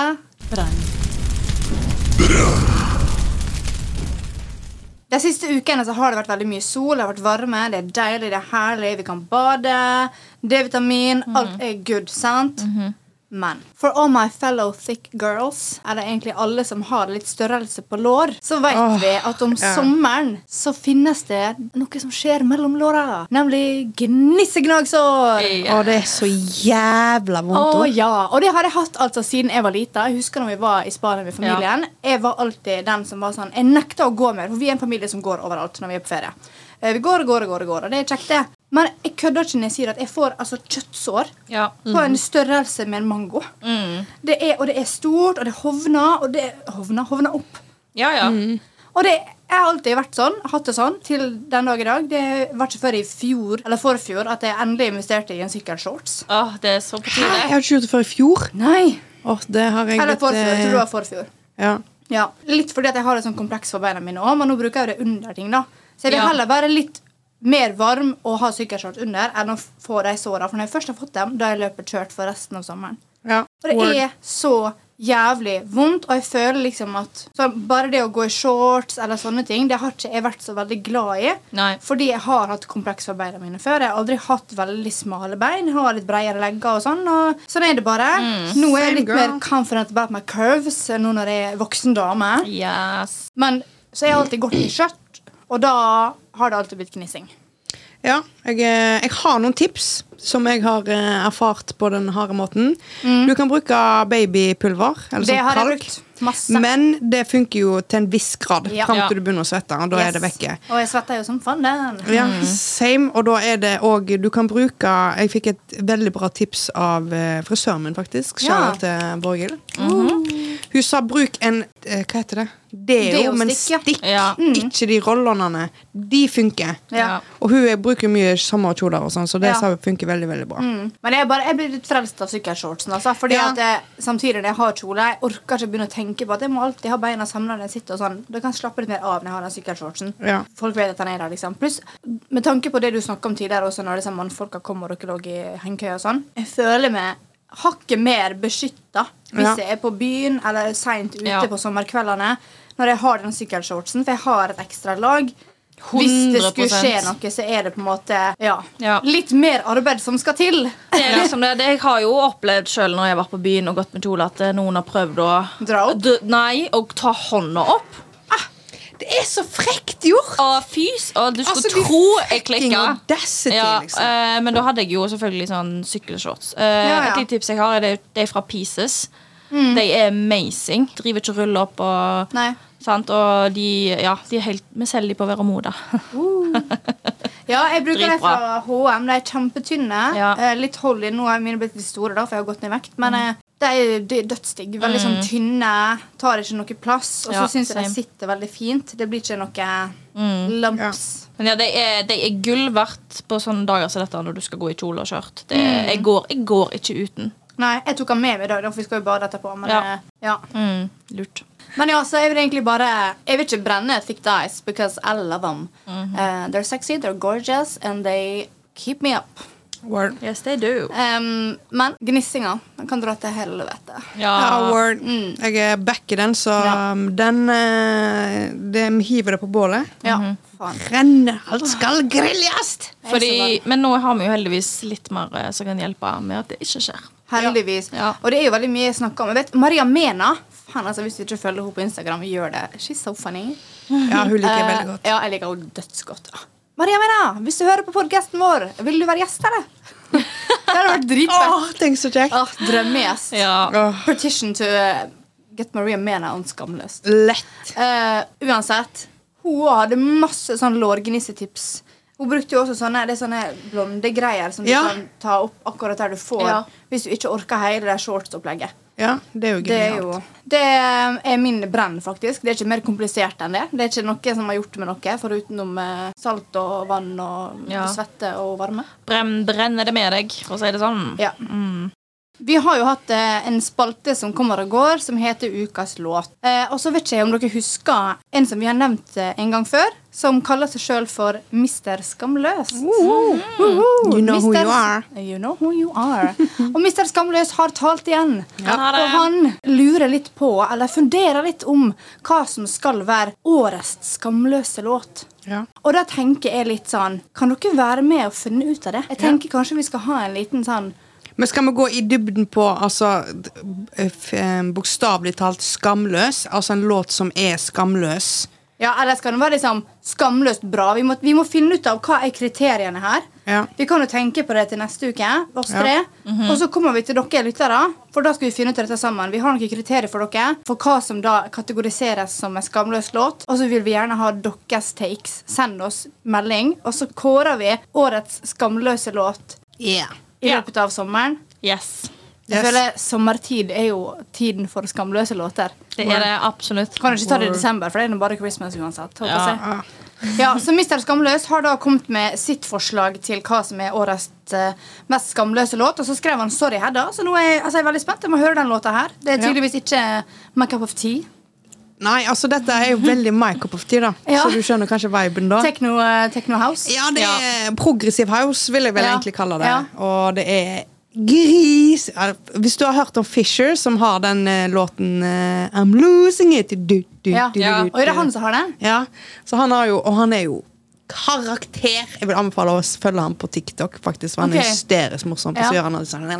De siste ukene så har det vært veldig mye sol, det har vært varme, det er deilig, det er herlig, vi kan bade. D-vitamin, alt er good, sant? Men for all my fellow thick girls, eller egentlig alle som har litt størrelse på lår, så vet oh, vi at om yeah. sommeren så finnes det noe som skjer mellom låra. Nemlig gnissegnagsår. Yeah. Å, det er så jævla vondt. Oh, ja, og det har jeg hatt altså siden jeg var lita. Jeg husker når vi var i Spania med familien. Jeg var alltid den som var sånn Jeg nekta å gå mer, for vi er en familie som går overalt når vi er på ferie. Eh, Vi går og går og går, og går, og det er kjekt, det. Men jeg kødder ikke når jeg sier at jeg får altså kjøttsår Ja. på en størrelse med en mango. Mm. Det er, og det er stort, og det hovner, og det hovner, hovner opp. Ja, ja. Og det jeg har alltid vært sånn, hatt det sånn til den dag i dag. Det var ikke før i fjor eller forfjor at jeg endelig investerte i en sykkelshorts. Åh, det er så på tide. Jeg har ikke gjort det før i fjor. Nei! Åh, det har jeg Eller forfjor. Jeg tror det eh, var forfjor. ja. Ja, Litt fordi at jeg har et sånn kompleks for beina mine òg, men nå bruker jeg jo det under ting. da Så jeg vil Ja. heller være litt mer varm og ha sykkelshorts under enn å få de såra. For når jeg først har fått dem, da er løpet kjørt for resten av sommeren. ja. Og det er så jævlig vondt, og jeg føler liksom at Bare det å gå i shorts eller sånne ting, det har ikke jeg vært så veldig glad i. Nei. Fordi jeg har hatt kompleks for beina mine før. Jeg har aldri hatt veldig smale bein. Jeg har litt bredere legger og sånn. Og sånn er det bare. Nå er jeg litt girl. mer confident about my curves nå når jeg er voksen dame. Yes. Men så jeg har alltid gått i skjørt, og da har det alltid blitt knissing. Ja, jeg, eh, jeg har noen tips som jeg har eh, erfart på den harde måten. Du kan bruke babypulver. Eller Mm. Det sånn har jeg brukt masse. Men det funker jo til en viss grad Ja. fram til du begynner å svette. Og da er det vekke. Og jeg svetter jo som fanden. Ja, same. Og da er det òg Du kan bruke Jeg fikk et veldig bra tips av eh, frisøren min, faktisk. Ja. Shout-out til Borghild. Hun sa bruk en eh, Hva heter det? Deo, ja. stikk. Ja. Ikke de roll-onene. De funker. Ja. Og hun er- bruker mye sommerkjoler, og sånn, så det Ja. sa hun funker veldig veldig bra. Mm. Men jeg, bare, jeg blir litt frelst av sykkelshortsen. Altså, fordi Ja. at jeg, Samtidig når jeg har kjole, jeg orker ikke begynne å tenke på at jeg må alltid ha beina samla når jeg sitter. og sånn. Da kan jeg slappe litt mer av når jeg har den sykkelshortsen. Ja. Folk vet at den er der, liksom. Pluss, med tanke på det du snakka om tidligere, også når disse mannfolka kommer og dere lå i hengekøye og sånn, jeg føler meg hakket mer beskytta hvis Ja. jeg er på byen eller seint ute Ja. på sommerkveldene når jeg har den sykkelshortsen, for jeg har et ekstra lag. hvis det skulle skje noe, så er det på en måte ja, Ja. litt mer arbeid som skal til. Det er liksom det. det. Jeg har jo opplevd selv når jeg har vært på byen og gått med kjole, at eh, noen har prøvd å Dra opp? D nei, og ta hånda opp. Det er så frekt gjort! Å, fys! Og du skulle Altså, tro jeg klikka. audacity, Ja, liksom. eh, men da hadde jeg jo selvfølgelig sånn sykkelshorts. Uh, Ja, ja. Et lite tips jeg har, er det, det er fra Pieces. Mm. De er amazing. Driver ikke og ruller opp. Og, Nei. sant? og de, ja, de er helt Vi selger de på Veramoda. Ja, jeg bruker de fra HM. De er kjempetynne. Ja. Eh, litt hold i. Nå er mine blitt litt store, da, for jeg har gått ned i vekt. Men Mm. De er, er. Veldig sånn tynne. Tar ikke noe plass. Og så Ja, syns jeg de sitter veldig fint. Det blir ikke noe Mm. lumps. Men ja, de er, de er gull verdt på sånne dager som dette når du skal gå i kjole og skjørt. Mm. jeg, jeg går ikke uten. Nei, jeg tok den med meg i dag, for vi skal jo bade etterpå. Men, Ja. ja. Mm, lurt. men ja, så jeg vil egentlig bare Jeg vil ikke brenne Thick Dice, because I love them. Mm -hmm. uh, they're sexy, they're gorgeous, and they keep me up. Word. Yes, they do. Um, men gnissinga den kan dra til helvete. Ja, word. Mm. Jeg er back i den, så Ja. um, den eh, De hiver det på bålet. Ja, Mm faen. Renne, alt skal grilles! Fordi, men nå har vi jo heldigvis litt mer eh, som kan hjelpe med at det ikke skjer. Heldigvis. Ja. Og det er jo veldig mye jeg snakker om. Jeg vet, Maria Mena Fan, altså, Hvis du ikke følger henne på Instagram, gjør det. She's so funny. Ja, hun liker jeg Eh, veldig godt. Ja, jeg liker henne dødsgodt. Ja. Maria Mena, hvis du hører på podkasten vår, vil du være gjest, eller? det hadde vært dritfett. Åh, tenk så kjekt! Åh, Drømmegjest. Ja. Oh. Partition to uh, get Maria Mena on Skamløst. lett. Uh, uansett, hun hadde masse sånn lårgnissetips. Hun brukte jo også sånne, det er sånne blonde greier som du Ja. kan ta opp akkurat der du får. Ja. Hvis du ikke orker hele det shortsopplegget. Ja, det er jo Det er genialt. jo Det er min brenn, faktisk. Det er ikke mer komplisert enn det. Det er ikke noe som har gjort med noe, forutenom eh, salt og vann og Ja. svette og varme. Brenn, brenner det med deg, for å si det sånn. Ja. Vi har jo hatt eh, en spalte som kommer og går, som heter Ukas låt. Eh, og så vet ikke jeg om dere husker en som vi har nevnt eh, en gang før, som kaller seg sjøl for Mister Skamløs. You know who Mister- you are. You know who you are. og Mister Skamløs har talt igjen. Han har det. Og han lurer litt på, eller funderer litt om, hva som skal være årets skamløse låt. Ja. Og da tenker jeg litt sånn Kan dere være med og finne ut av det? Jeg tenker kanskje vi skal ha en liten sånn Men skal vi gå i dybden på altså, eh, bokstavelig talt skamløs? Altså en låt som er skamløs? Ja, eller skal den være liksom skamløst bra? Vi må, vi må finne ut av hva er kriteriene her. Ja. Vi kan jo tenke på det til neste uke, oss Ja. tre. Og så kommer vi til dere lyttere, for da skal vi finne ut av dette sammen. Vi har noen kriterier for dere for hva som da kategoriseres som en skamløs låt. Og så vil vi gjerne ha deres takes. Send oss melding, og så kårer vi årets skamløse låt Yeah. I Ja. løpet av sommeren. Yes. Jeg Yes. føler Sommertid er jo tiden for skamløse låter. Det er det absolutt. Kan du ikke ta det i desember, for det er nå bare Christmas uansett. Ja. jeg. Ja, så Mr. Skamløs har da kommet med sitt forslag til hva som er årets eh, mest skamløse låt. Og så skrev han 'Sorry, Hedda'. Så nå er jeg, altså, jeg er veldig spent. Jeg må høre den låta her. Det er tydeligvis ikke Makeup Cup of Tea. Nei, altså dette er jo veldig my cup of tea, da. Ja. Så du skjønner kanskje viben da? Techno, uh, techno House. Ja, det er progressiv house, vil jeg vel Ja. egentlig kalle det. Ja. Og det er gris Hvis du har hørt om Fisher, som har den uh, låten uh, I'm losing it du, du, Ja. du, Ja. du, Og er det han som har den? Ja, så han har jo Og han er jo karakter. Jeg vil anbefale å følge ham på TikTok, faktisk. For han okay. er hysterisk morsom. Ja. Han sånn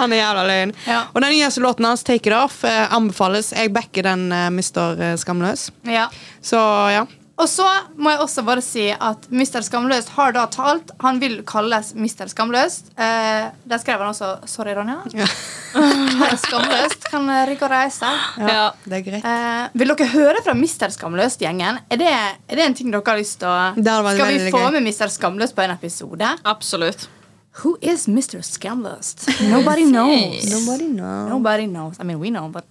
Han er jævla løgn. Ja. Og den nyeste låten hans, 'Take It Off', eh, anbefales. Jeg backer den, uh, Mister Skamløs. Ja. Så ja. Og så må jeg også bare si at Mr. Skamløst har da talt. Han vil kalles Mr. Skamløst. Eh, der skrev han også 'Sorry, Ronja'. Ja. Skamløst. Kan rykke og reise. Ja. Det er greit. Eh, vil dere høre fra Mr. Skamløst-gjengen? Er, det, er det en ting dere har lyst til å Skal vi få gøy. med Mr. Skamløst på en episode? Absolutt. Who is Mr. Skamløst? Nobody knows. Nobody knows. Nobody knows. I mean, we know, but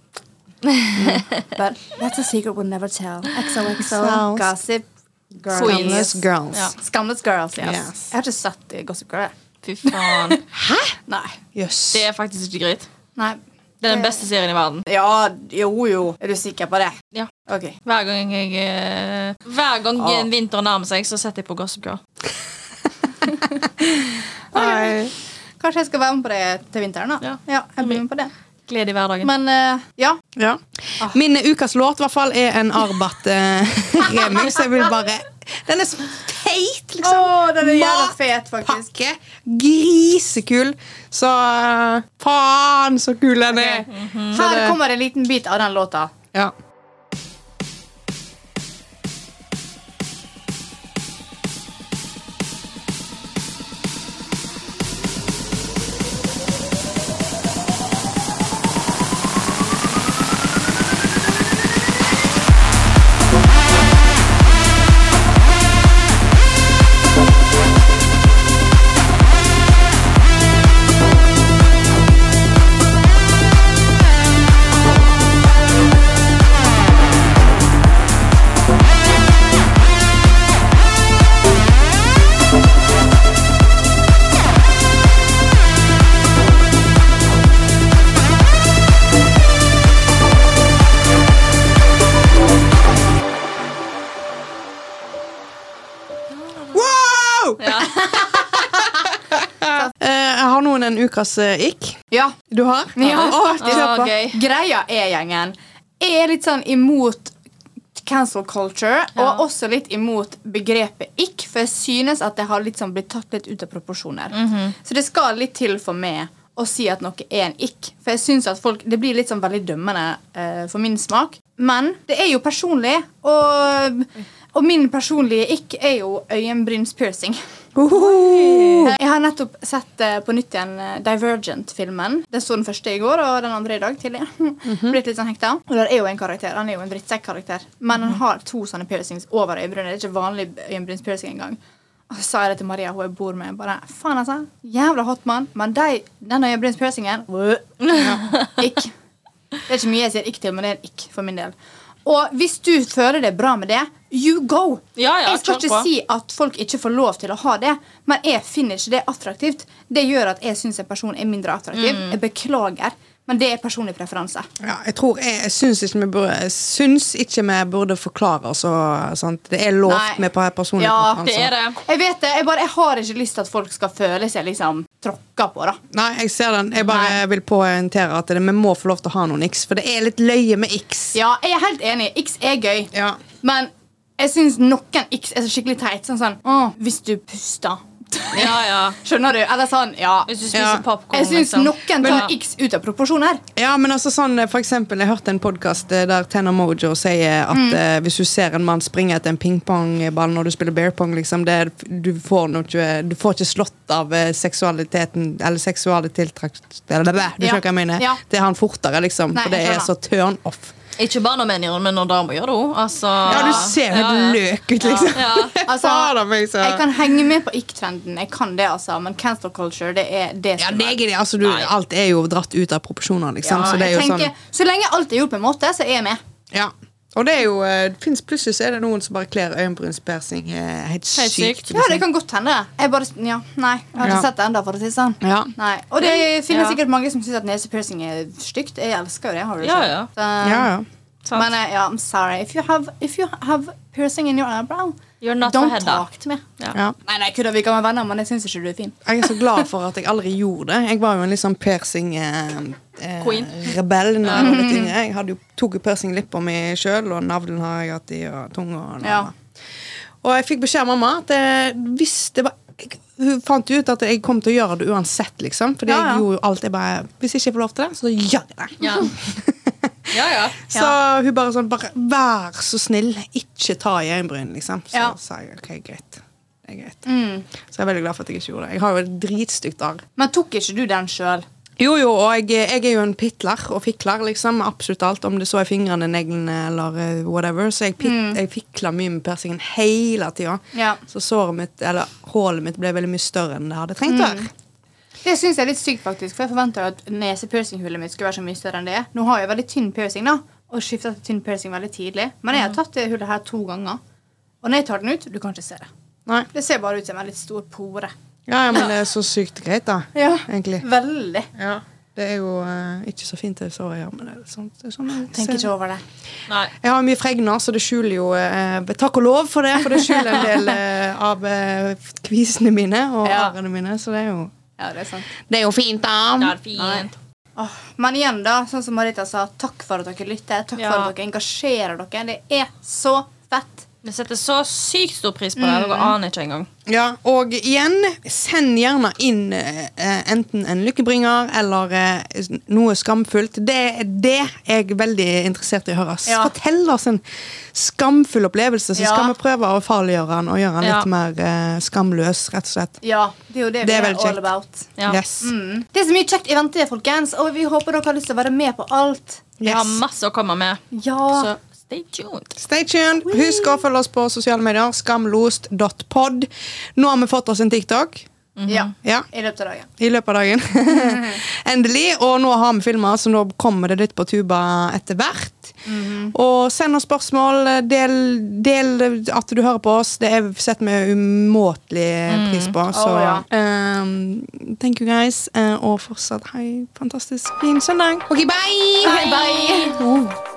But that's a secret we'll never tell. XOXO, gossip, girls. Skamless girls. Ja. Skamless girls, yes. Yes. Jeg har ikke sett Gossip Girl. Fy faen. Nei. Yes. Det er faktisk ikke greit. Nei. Det er den beste serien i verden. Ja, jo, jo. Er du sikker på det? Ja. Ok. Hver gang jeg eh, Hver gang oh. vinteren nærmer seg, så setter jeg på Gossip Girl. Nei. Kanskje jeg skal være med på det til vinteren, da. Ja. jeg blir med på det. Glede i hverdagen. Men eh, ja. Ja. Min ukas låt i hvert fall er en Arbat-remix. jeg vil bare Den er så teit, liksom. Oh, den er jævla fet, faktisk. Grisekul. Så eh, faen, så kul den er. Så Her det- kommer en liten bit av den låta. Ja. Noen en ukas eh, ikk? Ja. Du har? Ja, Å, kjør gøy. Greia er, gjengen, jeg er litt sånn imot cancel culture, Ja. og også litt imot begrepet ikk, for jeg synes at det har sånn blitt tatt litt ut av proporsjoner. Så det skal litt til for meg å si at noe er en ikk. For jeg synes at folk, Det blir litt sånn veldig dømmende eh, for min smak. Men det er jo personlig, og, og min personlige ikk er jo øyenbrynspiercing. Uhuhu. Jeg har nettopp sett eh, på nytt igjen eh, Divergent-filmen. Den så den første i går, og den andre i dag tidlig. Blitt litt sånn hekta. Og der er jo en karakter. Han er jo en drittsekk-karakter. Men han har to sånne piercings over øyenbrynet. Det er ikke vanlig øyenbrynspiercing engang. Og så sa jeg det til Maria, hun jeg bor med. Bare, faen altså, Jævla hot mann. Men de, den øyenbrynspiercingen ja, Ikk. Det er ikke mye jeg sier ikk til, men det er en ikk for min del. Og hvis du føler det bra med det, you go! Ja, ja, jeg skal ikke på. si at folk ikke får lov til å ha det, men jeg finner ikke det attraktivt. Det gjør at jeg syns en person er mindre attraktiv. Mm. Jeg beklager, men det er personlig preferanse. Ja, jeg tror jeg, jeg syns ikke vi burde syns ikke vi burde forklare oss og sånt. Det er lovt Nei. med personlige Ja, preferanser. Det er det. Jeg vet det, jeg, bare, jeg har ikke lyst til at folk skal føle seg liksom tråkka på. da Nei, jeg ser den. Jeg bare Nei. vil poengtere at det, vi må få lov til å ha noen x, for det er litt løye med x. Ja, jeg er helt enig. X er gøy. Ja. Men jeg syns noen X er så skikkelig teit. Sånn sånn Å, hvis du puster. Ja, ja. Skjønner du? Eller sånn, ja. Hvis du spiser Ja. popkorn. Jeg syns liksom. noen tar men, X ut av proporsjoner. Ja, men altså sånn, for eksempel, Jeg hørte en podkast der Tenor Mojo sier at Mm. eh, hvis du ser en mann springe etter en pingpongball når du spiller bear pong, liksom, det, du, får noe, du får ikke slått av eh, seksualiteten Eller seksuale tiltrekk Du skjønner hva jeg mener? Ja. Det er han fortere, liksom. Nei, for det er så turn off. Ikke bare når menn gjør det, men når damer gjør det òg. Altså, Ja, du ser jo ja. løk ut, liksom. Ja. Altså, jeg kan henge med på ikk-trenden, jeg kan det, altså, men cancel culture, det er det Ja, som det er det. Altså, du, alt er jo dratt ut av proporsjoner, liksom. Ja, så det er tenker, sånn Så lenge alt er gjort på en måte, så er jeg med. Ja. Og det er jo eh, det finnes Plutselig så er det noen som bare kler øyenbrynspiercing eh, helt sykt. sykt. Ja, det kan godt hende. Jeg bare, ja, nei, jeg har ikke Ja. sett det ennå, for å si det sånn. Ja. Nei. Og det finnes Ja. sikkert mange som syns at nesepiercing er stygt. Jeg elsker jo det. har du Ja, sett. ja. Så, Ja, ja. Sant. Men uh, yeah, I'm sorry. If you have, if you have piercing in your eyebrow, You're not don't talk to me. Ja. ja. Nei, nei, kødda, vi kan være venner, men jeg syns ikke du er fin. Jeg er så glad for at jeg aldri gjorde det. Jeg var jo en litt sånn piercing-rebell eh, eh, mm. jeg hadde jo, tok jo piercing-lippa mi sjøl, og navlen har jeg hatt i, og tunga. Og, Ja. og jeg fikk beskjed av mamma at jeg, hvis det var Hun fant ut at jeg kom til å gjøre det uansett, liksom. Fordi Ja, ja. jeg gjorde jo alt jeg bare Hvis jeg ikke får lov til det, så gjør jeg det. Ja. ja. Så hun bare sånn bare, Vær så snill, ikke ta i øyenbryn, liksom. Så sa jeg ok, greit. Det er greit. Mm. Så jeg er veldig glad for at jeg ikke gjorde det. Jeg har jo et dritstygt arr. Men tok ikke du den sjøl? Jo, jo, og jeg, jeg er jo en pitler og fikler, liksom. Absolutt alt. Om det så er fingrene, neglene eller eh, whatever. Så jeg, pit, jeg fikla mye med persingen hele tida. Ja. Så såret mitt, eller hullet mitt ble veldig mye større enn det hadde trengt å være. Det syns jeg er litt sykt, faktisk. For jeg forventa at nesepiercinghullet mitt skulle være så mye større enn det er. Nå har jeg veldig tynn piercing, da, og skifta til tynn piercing veldig tidlig. Men jeg har tatt det hullet her to ganger. Og når jeg tar den ut, du kan ikke se det. Nei. Det ser bare ut som en litt stor pore. Ja, ja, men det er så sykt greit, da. Ja, Egentlig. Veldig. Ja. Det er jo uh, ikke så fint det såret jeg men det er sånn, det er sånn jeg Tenker ikke over det. Nei. Jeg har mye fregner, så det skjuler jo uh, Takk og lov for det, for det skjuler en del uh, av kvisene mine og Ja. arrene mine. Så det er jo Ja, det er sant. Det er jo fint, da. Ja, det er fint. Oh, Men igjen, da, sånn som Marita sa, takk for at dere lytter. Takk Ja. for at dere engasjerer dere. Det er så fett. Vi setter så sykt stor pris på det. Dere aner ikke engang. Ja, og igjen, send gjerne inn eh, enten en lykkebringer eller eh, noe skamfullt. Det er det jeg er veldig interessert i å høre. Ja. Fortell oss en skamfull opplevelse, så Ja. skal vi prøve å farliggjøre den og gjøre den Ja. litt mer eh, skamløs, rett og slett. Ja, det er jo det, Det vi er, all about. Ja. Yes. Mm. Det er så mye kjekt i vente, folkens, og vi håper dere har lyst til å være med på alt. Vi har masse å komme med. Ja. Så stay tuned. Stay tuned. Husk å følge oss på sosiale medier. Skamlost.pod. Nå har vi fått oss en TikTok. ja. Ja, I løpet av dagen. i løpet av dagen. Endelig. Og nå har vi filmer, så nå kommer det litt på tuba etter hvert. Og send oss spørsmål. Del, del at du hører på oss. Det er setter vi umåtelig pris på. Så oh, ja. um, thank you guys. Uh, og fortsatt ha en fantastisk fin søndag. Ok, bye! Bye, bye. Oh.